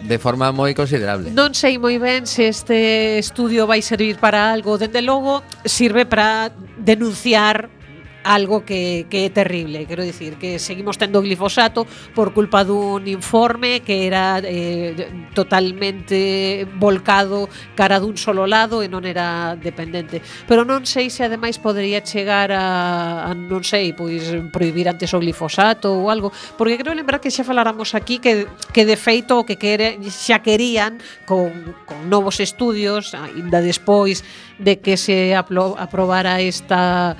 de forma moi considerable. Non sei moi ben se este estudio vai servir para algo, dende logo sirve para denunciar algo que, que é terrible, quero dicir que seguimos tendo glifosato por culpa dun informe que era eh, totalmente volcado cara dun solo lado e non era dependente. Pero non sei se ademais podería chegar a, a non sei, pois prohibir antes o glifosato ou algo, porque creo lembrar que xa faláramos aquí que, que de feito o que quere, xa querían con, con novos estudios, ainda despois de que se apro aprobara esta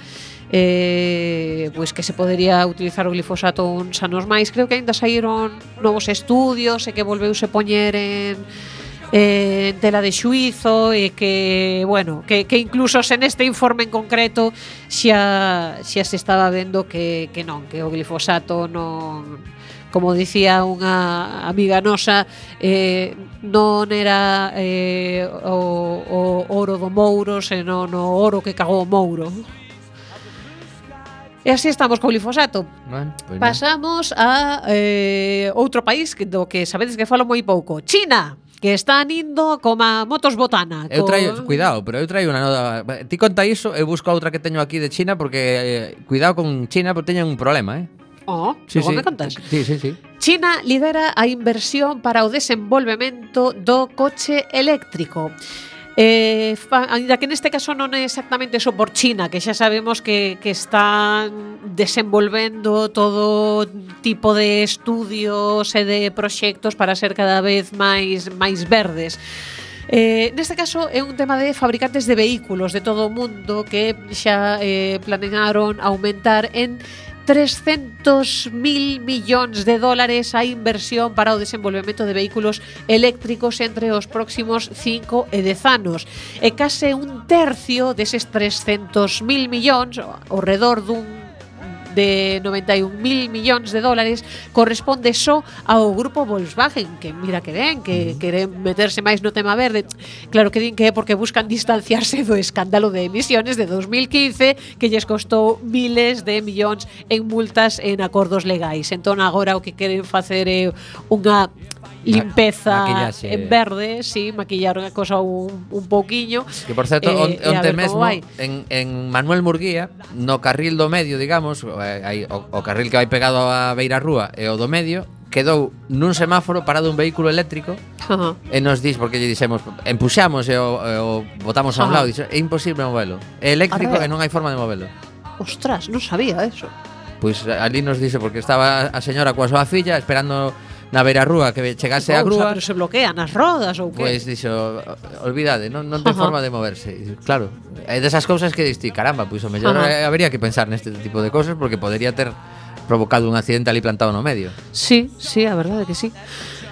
eh, pois que se podería utilizar o glifosato uns anos máis. Creo que aínda saíron novos estudios e que volveuse poñer en eh, en tela de xuizo e que, bueno, que, que incluso se neste informe en concreto xa, xa se estaba vendo que, que non, que o glifosato non como dicía unha amiga nosa, eh, non era eh, o, o oro do Mouro, senón o oro que cagou o Mouro. E así estamos co glifosato. Bueno, pois pues Pasamos no. a eh, outro país que, do que sabedes que falo moi pouco. China que están indo coma motos botana. Eu traio, cuidado, pero eu traio unha nota. Ti conta iso, eu busco outra que teño aquí de China porque eh, cuidado con China porque teñen un problema, eh. Oh, sí, sí. me contas. Sí, sí, sí. China lidera a inversión para o desenvolvemento do coche eléctrico. Eh, ainda que neste caso non é exactamente eso por China, que xa sabemos que, que están desenvolvendo todo tipo de estudios e de proxectos para ser cada vez máis máis verdes. Eh, neste caso é un tema de fabricantes de vehículos de todo o mundo que xa eh, planearon aumentar en 300.000 millóns de dólares a inversión para o desenvolvemento de vehículos eléctricos entre os próximos 5 e 10 anos. E case un tercio deses 300.000 millóns, ao redor dun de 91.000 millóns de dólares corresponde só ao grupo Volkswagen, que mira que ben, que queren meterse máis no tema verde. Claro que din que é porque buscan distanciarse do escándalo de emisiones de 2015 que lles costou miles de millóns en multas en acordos legais. Entón agora o que queren facer é unha limpeza Maquillaxe. en verde, si, sí, maquillar unha cosa un, un pouquiño. Que por certo, eh, on, onte mesmo en, en Manuel Murguía, no carril do medio, digamos, hai, eh, o, o carril que vai pegado a Beira Rúa e o do medio, quedou nun semáforo parado un vehículo eléctrico uh -huh. e nos dis, porque lle dixemos empuxamos e o, e o botamos a un lado dixo, é imposible movelo, é eléctrico e non hai forma de movelo Ostras, non sabía eso Pois pues, ali nos dixe, porque estaba a señora coa súa filla esperando na beira rúa que chegase a a grúa. Pero se bloquean as rodas ou que? Pois pues, dixo, olvidade, non, non ten Ajá. forma de moverse. Claro, é desas cousas que diste, caramba, pois pues, o mellor Ajá. Eh, habería que pensar neste tipo de cousas porque podería ter provocado un accidente ali plantado no medio. Sí, sí, a verdade que sí.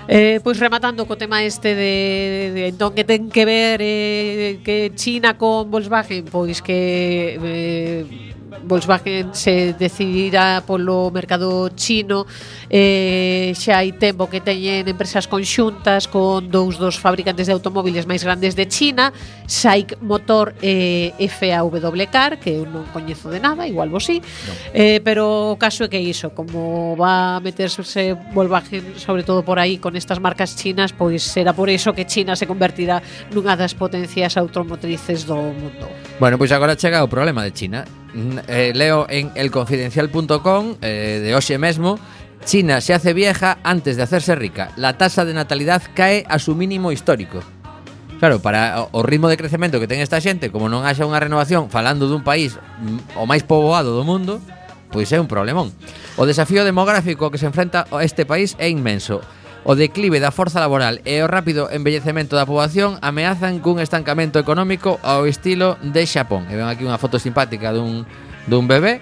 Eh, pois rematando co tema este de, de entón que ten que ver eh, que China con Volkswagen, pois que eh, Volkswagen se decidirá polo mercado chino. Eh, xa hai tempo que teñen empresas conxuntas con dous dos fabricantes de automóviles máis grandes de China SAIC Motor e eh, FAW Car que eu non coñezo de nada, igual vos sí no. eh, pero o caso é que iso como va a meterse Volkswagen sobre todo por aí con estas marcas chinas pois será por iso que China se convertirá nunha das potencias automotrices do mundo. Bueno, pois agora chega o problema de China. Mm, eh, leo en elconfidencial.com eh, de hoxe mesmo, China se hace vieja antes de hacerse rica. La tasa de natalidad cae a su mínimo histórico. Claro, para o ritmo de crecemento que ten esta xente, como non haxa unha renovación falando dun país mm, o máis poboado do mundo, pois é un problemón. O desafío demográfico que se enfrenta a este país é inmenso. O declive da forza laboral e o rápido envellecemento da poboación ameazan cun estancamento económico ao estilo de Xapón. E ven aquí unha foto simpática dun, dun bebé.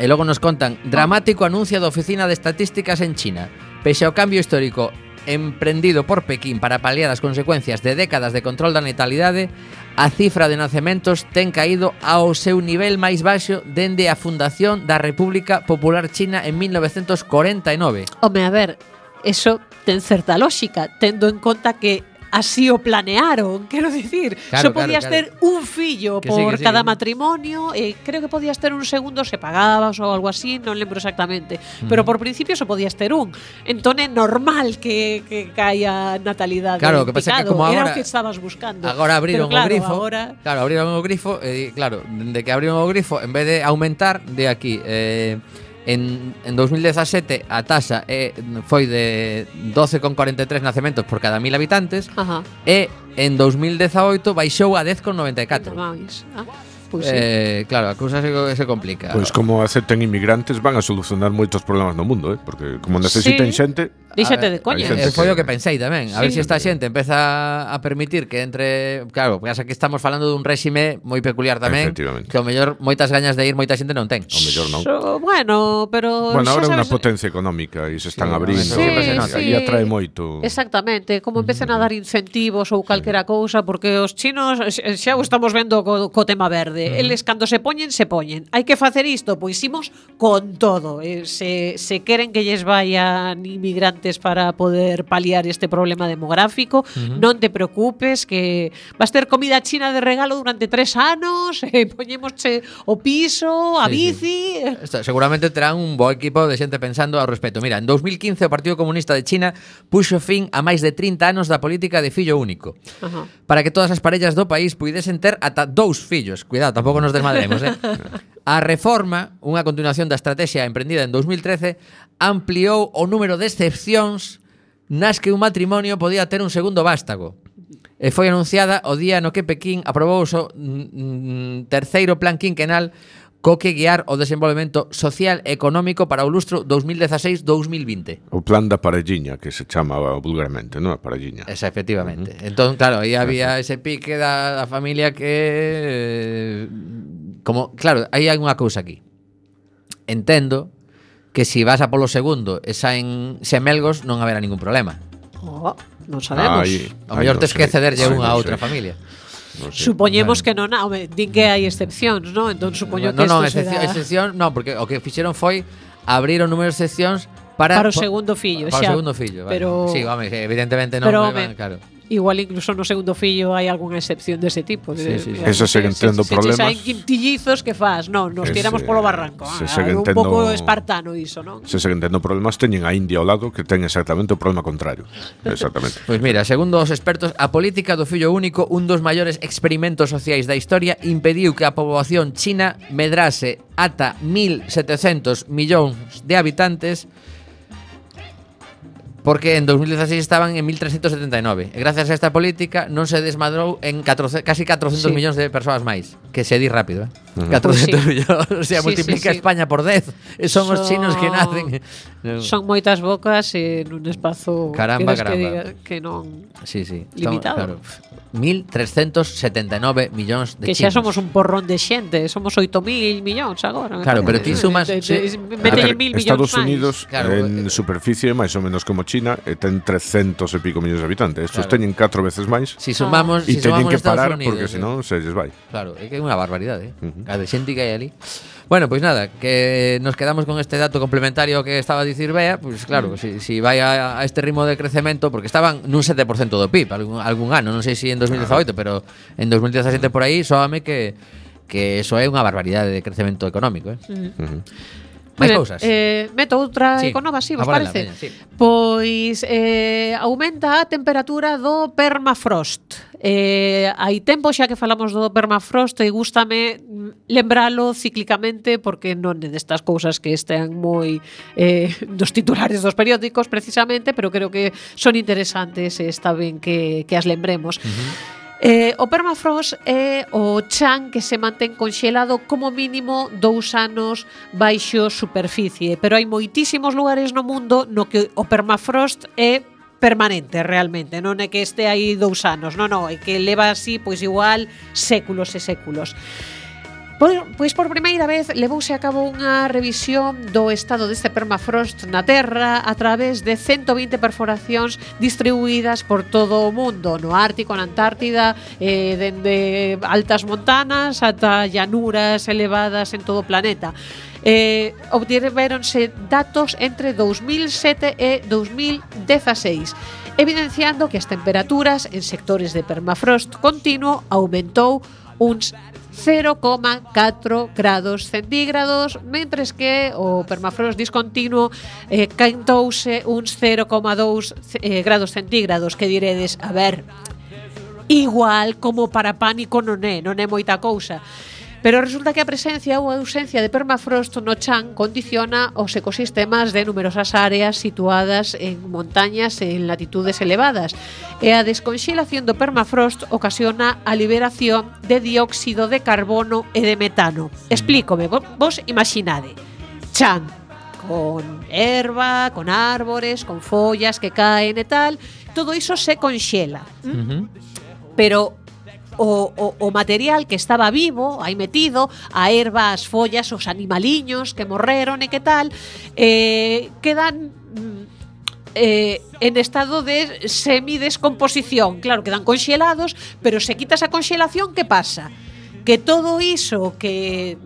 E logo nos contan, dramático anuncio da Oficina de Estatísticas en China. Pese ao cambio histórico emprendido por Pequín para paliar as consecuencias de décadas de control da natalidade, a cifra de nacementos ten caído ao seu nivel máis baixo dende a fundación da República Popular China en 1949. Home, a ver, eso ten certa lógica, tendo en conta que así o planearon, quero dicir, Claro, só claro, podías claro. ter un fillo Que sí, por sí, cada que- matrimonio, e creo que podías ter un segundo se pagabas ou algo así, non lembro exactamente, pero por principio só podías ter un. Entón é normal que, que caia natalidade Claro, que pasa que como Era agora- o que estabas buscando. Agora abriron Pero claro, o grifo. Agora, Claro, abriron o grifo e claro, de que abriron o grifo en vez de aumentar de aquí eh, En, en 2017 a taxa eh, foi de 12,43 nacementos por cada mil habitantes Ajá. e en 2018 baixou a 10,94. Ah, pois eh, sí. claro, a cousa se, se complica. Pois como acepten inmigrantes van a solucionar moitos problemas no mundo, eh? porque como necesitan sí. xente Díxate de coña. Xente, foi o que pensei tamén. A sí. ver se si esta xente empeza a permitir que entre... Claro, pasa que estamos falando dun réxime moi peculiar tamén. Que o mellor moitas gañas de ir moita xente non ten. O mellor non. So, bueno, pero... Bueno, agora é unha potencia económica e se están sí, abrindo. Sí, sí, e atrae moito. Exactamente. Como empecen a mm. dar incentivos ou calquera sí. cousa, porque os chinos eh, eh, xa o estamos vendo co, co tema verde. Mm. Eles cando se poñen, se poñen. Hai que facer isto, pois imos con todo. Eh, se, se queren que lles vayan inmigrantes antes para poder paliar este problema demográfico. Uh -huh. Non te preocupes que vas ter comida china de regalo durante tres anos, e [LAUGHS] eh, poñémosche o piso, a sí, bici... Eh. Sí. Esto, seguramente terán un bo equipo de xente pensando ao respecto. Mira, en 2015 o Partido Comunista de China puxo fin a máis de 30 anos da política de fillo único. Uh -huh. Para que todas as parellas do país puidesen ter ata dous fillos. Cuidado, tampouco nos desmadremos, eh? [LAUGHS] A reforma, unha continuación da estrategia emprendida en 2013, ampliou o número de excepcións nas que un matrimonio podía ter un segundo vástago e foi anunciada o día no que Pequín aprobou o so, mm, terceiro plan quinquenal co que guiar o desenvolvemento social e económico para o lustro 2016-2020. O plan da parelliña, que se chama vulgarmente, non? A parelliña. Esa, efectivamente. Uh -huh. Entón, claro, aí había ese pique da, da familia que... Eh, como, claro, aí hai unha cousa aquí. Entendo que si vas a polo segundo e saen semelgos non haberá ningún problema. Oh, non sabemos. Ai, o mellor tes que cederlle unha a outra familia. No. Supoñemos bueno. que non, home, din que hai excepcións, non? Entón supoño no, que no, no, excepción, será... excepción, non, porque o que fixeron foi abrir o número de excepcións para, para o segundo fillo, para xa. Para o segundo fillo, vale. pero, Sí, home, evidentemente non, pero, home, claro igual incluso no segundo fillo hai algunha excepción dese tipo. Sí, sí, sí. Eso seguen tendo se, problemas. Se, se, se quintillizos que faz, non, nos tiramos polo eh, barranco. Se ah, un tendo, pouco espartano iso, non? Se seguen tendo problemas, teñen a India ao lado que ten exactamente o problema contrario. Exactamente. [LAUGHS] pois pues mira, segundo os expertos, a política do fillo único, un dos maiores experimentos sociais da historia, impediu que a poboación china medrase ata 1700 millóns de habitantes porque en 2016 estaban en 1379. E gracias a esta política non se desmadrou en 14, casi 400 sí. millóns de persoas máis, que se di rápido, eh. Uh -huh. 14 pues sí. [LAUGHS] o sea, sí, multiplica sí, sí. España por 10 e son, son os chinos que nacen. Son moitas bocas en un espazo caramba, caramba. que diga que non sí, sí. limitado. Estamos, claro. 1379 millóns de que chinos. Que xa somos un porrón de xente, somos 8000 millóns agora. Claro, pero ti sumas metelle 1000 millóns Estados Unidos claro, en eh, superficie máis ou menos como China e ten 300 e pico millóns de habitantes. Estos claro. teñen 4 veces máis. Si sumamos, ah. si sumamos teñen que parar Unidos, porque senón eh. se lles vai. Claro, é que é unha barbaridade. Uh -huh a de xente que hai ali. Bueno, pois nada, que nos quedamos con este dato complementario que estaba a dicir Bea, pois claro, si, si vai a, a este ritmo de crecemento, porque estaban nun 7% do PIB algún, algún ano, non sei se si en 2018, pero en 2017 por aí, soame que que eso é unha barbaridade de crecemento económico, eh? Uh -huh. Máis eh, cousas. Eh, meto outra sí. económica, sí, vos Aborela, parece? Veña, sí. Pois eh, aumenta a temperatura do permafrost. Eh, hai tempo xa que falamos do permafrost e gustame lembralo cíclicamente porque non é destas cousas que estean moi eh, dos titulares dos periódicos precisamente, pero creo que son interesantes e está ben que, que as lembremos. Uh -huh. Eh, o permafrost é o chan que se mantén conxelado como mínimo dous anos baixo superficie, pero hai moitísimos lugares no mundo no que o permafrost é permanente realmente, non é que este aí dous anos, non, non, é que leva así pois igual séculos e séculos. Por, pois por primeira vez levouse a cabo unha revisión do estado deste permafrost na Terra a través de 120 perforacións distribuídas por todo o mundo, no Ártico, na Antártida, eh, dende altas montanas ata llanuras elevadas en todo o planeta. Eh, obtiveronse datos entre 2007 e 2016, evidenciando que as temperaturas en sectores de permafrost continuo aumentou uns 0,4 grados centígrados, mentres que o permafrost discontinuo eh, cantouse uns 0,2 eh, grados centígrados, que diredes, a ver, igual como para pánico non é, non é moita cousa. Pero resulta que a presencia ou a ausencia de permafrost no chan condiciona os ecosistemas de numerosas áreas situadas en montañas en latitudes elevadas e a desconxelación do permafrost ocasiona a liberación de dióxido de carbono e de metano. Explícome, vos imaginade. Chan, con erva, con árbores, con follas que caen e tal, todo iso se conxela. Mm? Uh -huh. Pero o, o, o material que estaba vivo, aí metido, a erva, as follas, os animaliños que morreron e que tal, eh, quedan mm, eh, en estado de semidescomposición. Claro, quedan conxelados, pero se quitas a conxelación, que pasa? Que todo iso que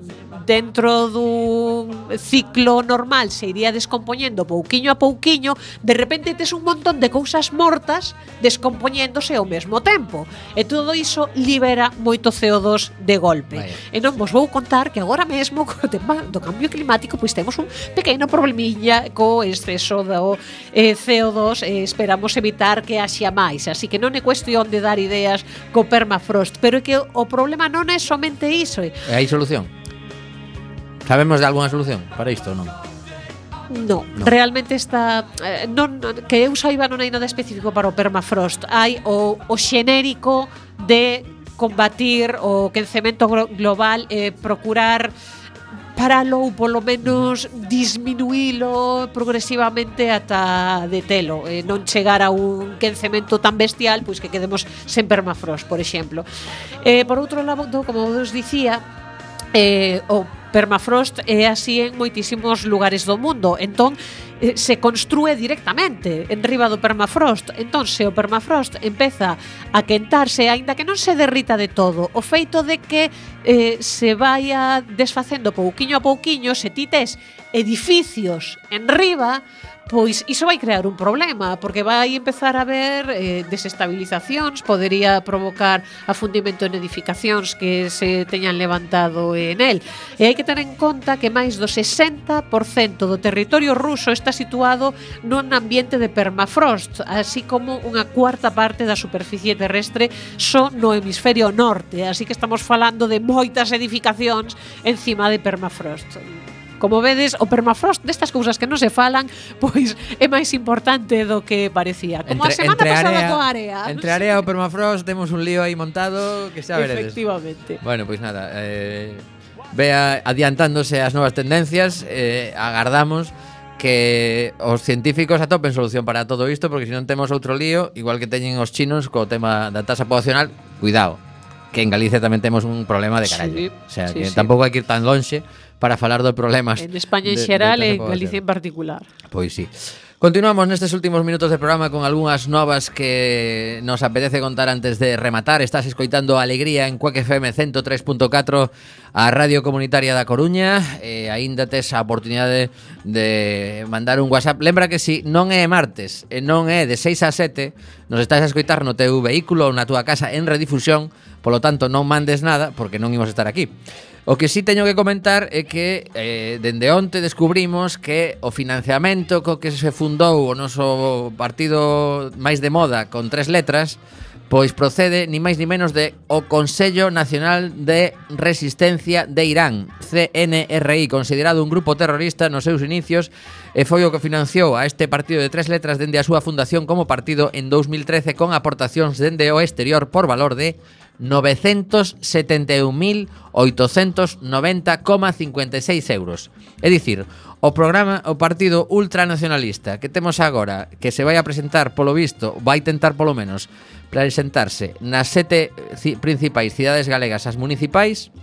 dentro dun ciclo normal se iría descompoñendo pouquiño a pouquiño, de repente tes un montón de cousas mortas descompoñéndose ao mesmo tempo. E todo iso libera moito CO2 de golpe. Vaya. E non vos vou contar que agora mesmo co [LAUGHS] tema do cambio climático pois temos un pequeno problemiña co exceso do eh, CO2 e esperamos evitar que haxa máis. Así que non é cuestión de dar ideas co permafrost, pero é que o problema non é somente iso. E hai solución? Sabemos de algunha solución para isto ou non? No, no, realmente está eh, non que eu saiba non hai nada específico para o permafrost. Hai o, o xenérico de combatir o quencemento global e eh, procurar paralo ou polo menos disminuílo progresivamente ata detelo e eh, non chegar a un quencemento tan bestial pois que quedemos sen permafrost, por exemplo. Eh, por outro lado, como vos dicía, eh, o Permafrost é así en moitísimos lugares do mundo. Entón, eh, se construe directamente en riba do permafrost. Entón, se o permafrost empeza a quentarse, aínda que non se derrita de todo, o feito de que eh, se vaia desfacendo pouquiño a pouquiño, se ti tes edificios en riba, pois iso vai crear un problema, porque vai empezar a haber eh, desestabilizacións, podería provocar afundimento en edificacións que se teñan levantado en el. E hai que ter en conta que máis do 60% do territorio ruso está situado nun ambiente de permafrost, así como unha cuarta parte da superficie terrestre só no hemisferio norte, así que estamos falando de moitas edificacións encima de permafrost. Como vedes, o permafrost destas cousas que non se falan, pois é máis importante do que parecía. Como entre, a semana pasada area, coa área. Entre área o permafrost temos un lío aí montado que xa veredes. Efectivamente. Bueno, pois nada, eh, vea adiantándose as novas tendencias, eh, agardamos que os científicos atopen solución para todo isto porque se non temos outro lío, igual que teñen os chinos co tema da tasa poblacional, cuidado, que en Galicia tamén temos un problema de carallo. Sí, o sea, sí, que sí. tampouco hai que ir tan lonxe para falar dos problemas. En España en xeral e en Galicia en particular. Pois sí. Continuamos nestes últimos minutos de programa con algunhas novas que nos apetece contar antes de rematar. Estás escoitando Alegría en Cuac FM 103.4 a Radio Comunitaria da Coruña. E aínda tes a oportunidade de mandar un WhatsApp. Lembra que si non é martes e non é de 6 a 7, nos estás a escoitar no teu vehículo ou na túa casa en redifusión, polo tanto non mandes nada porque non imos estar aquí. O que sí teño que comentar é que eh, dende onte descubrimos que o financiamento co que se fundou o noso partido máis de moda con tres letras pois procede ni máis ni menos de o Consello Nacional de Resistencia de Irán, CNRI, considerado un grupo terrorista nos seus inicios e foi o que financiou a este partido de tres letras dende a súa fundación como partido en 2013 con aportacións dende o exterior por valor de 971.890,56 euros. É dicir, o programa o partido ultranacionalista que temos agora, que se vai a presentar polo visto, vai tentar polo menos presentarse nas sete principais cidades galegas as municipais,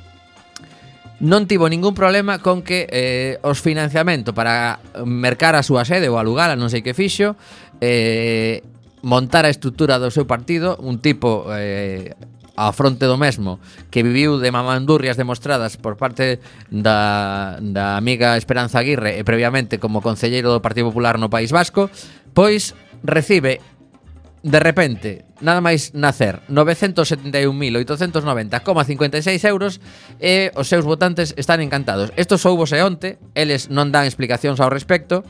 non tivo ningún problema con que eh, os financiamento para mercar a súa sede ou alugala, non sei que fixo, eh, montar a estrutura do seu partido, un tipo eh, a fronte do mesmo que viviu de mamandurrias demostradas por parte da, da amiga Esperanza Aguirre e previamente como concelleiro do Partido Popular no País Vasco, pois recibe de repente, nada máis nacer, 971.890,56 euros e os seus votantes están encantados. Isto soubose onte, eles non dan explicacións ao respecto,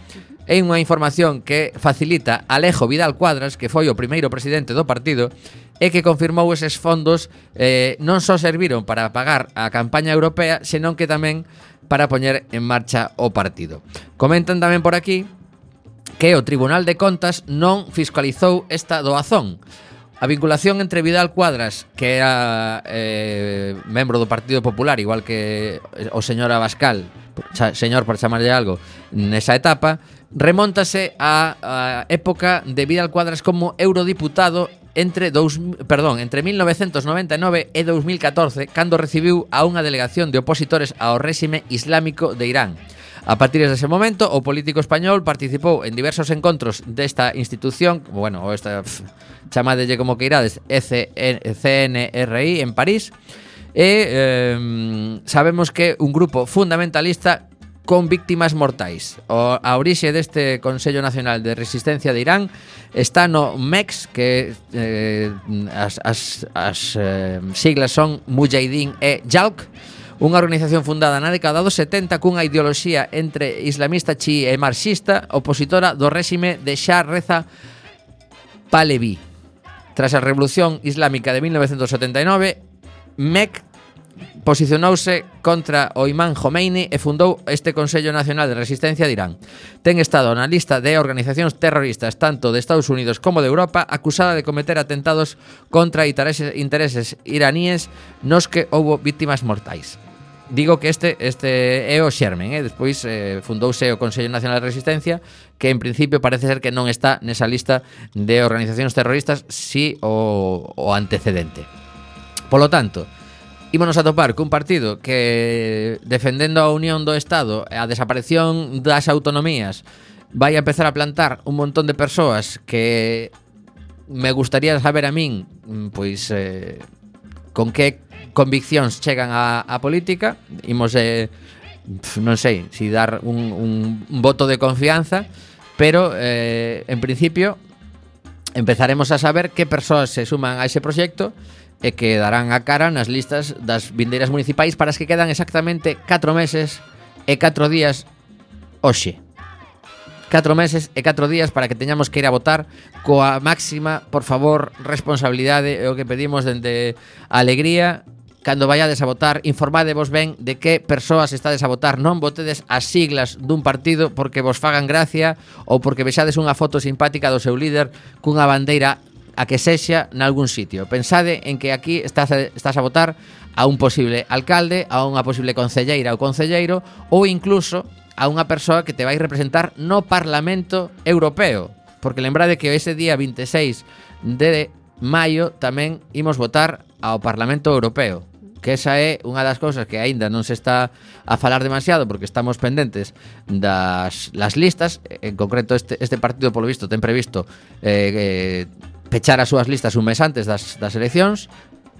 É unha información que facilita Alejo Vidal Cuadras, que foi o primeiro presidente do partido, e que confirmou eses fondos eh, non só serviron para pagar a campaña europea, senón que tamén para poñer en marcha o partido. Comentan tamén por aquí que o Tribunal de Contas non fiscalizou esta doazón. A vinculación entre Vidal Cuadras, que era eh, membro do Partido Popular, igual que eh, o señor Abascal, señor por chamarlle algo, nesa etapa, remóntase á época de Vidal Cuadras como eurodiputado entre dous, perdón, entre 1999 e 2014, cando recibiu a unha delegación de opositores ao réxime islámico de Irán. A partir dese momento, o político español participou en diversos encontros desta institución, bueno, esta pff, chamadelle como que irades, CNRI en París, e eh, sabemos que un grupo fundamentalista con víctimas mortais. O, a orixe deste Consello Nacional de Resistencia de Irán está no MEX, que eh, as, as, as eh, siglas son Mujahideen e Jalk, unha organización fundada na década dos 70 cunha ideoloxía entre islamista chi e marxista opositora do réxime de Shah Reza Pahlavi. Tras a Revolución Islámica de 1979, MEC posicionouse contra o imán Khomeini e fundou este Consello Nacional de Resistencia de Irán. Ten estado na lista de organizacións terroristas tanto de Estados Unidos como de Europa acusada de cometer atentados contra intereses, intereses iraníes nos que houbo víctimas mortais. Digo que este este é o xermen, eh? despois eh, fundouse o Consello Nacional de Resistencia, que en principio parece ser que non está nesa lista de organizacións terroristas, si o, o antecedente. Polo tanto, Ímonos a topar cun partido que defendendo a unión do Estado e a desaparición das autonomías vai a empezar a plantar un montón de persoas que me gustaría saber a min mm, pois eh, con que conviccións chegan a, a política. Imos eh, non sei si dar un, un, un voto de confianza pero eh, en principio empezaremos a saber que persoas se suman a ese proxecto e que darán a cara nas listas das vindeiras municipais para as que quedan exactamente 4 meses e 4 días hoxe. 4 meses e 4 días para que teñamos que ir a votar coa máxima, por favor, responsabilidade é o que pedimos dende a alegría cando vayades a votar, informadevos ben de que persoas estades a votar. Non votedes as siglas dun partido porque vos fagan gracia ou porque vexades unha foto simpática do seu líder cunha bandeira a que sexa nalgún sitio. Pensade en que aquí estás a, estás a votar a un posible alcalde, a unha posible concelleira ou concelleiro ou incluso a unha persoa que te vai representar no Parlamento Europeo. Porque lembrade que ese día 26 de maio tamén imos votar ao Parlamento Europeo que esa é unha das cousas que aínda non se está a falar demasiado porque estamos pendentes das las listas, en concreto este, este partido polo visto ten previsto eh, eh pechar as súas listas un mes antes das, das eleccións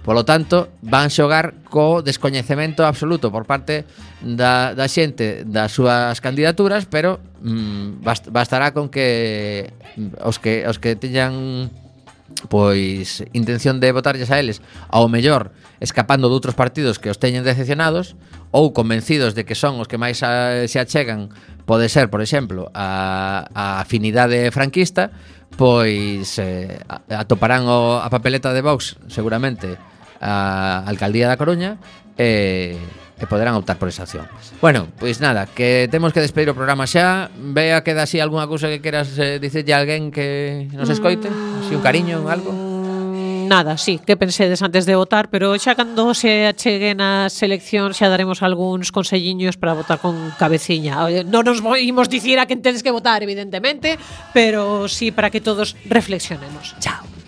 Polo tanto, van xogar co descoñecemento absoluto por parte da, da xente das súas candidaturas, pero mm, bast, bastará con que mm, os que os que teñan pois intención de votarlles a eles ao mellor escapando de outros partidos que os teñen decepcionados ou convencidos de que son os que máis a, se achegan pode ser, por exemplo, a, a afinidade franquista pois eh, atoparán o, a papeleta de Vox seguramente a Alcaldía da Coruña e, e poderán optar por esa opción. Bueno, pois nada, que temos que despedir o programa xa. Vea que da así algunha cousa que queras eh, dicirlle a alguén que nos escoite, así un cariño, algo. Nada, sí, que pensedes antes de votar, pero xa cando se acheguen as eleccións xa daremos algúns conselliños para votar con cabeciña. Non nos imos dicir a quen tedes que votar, evidentemente, pero sí para que todos reflexionemos. Chao.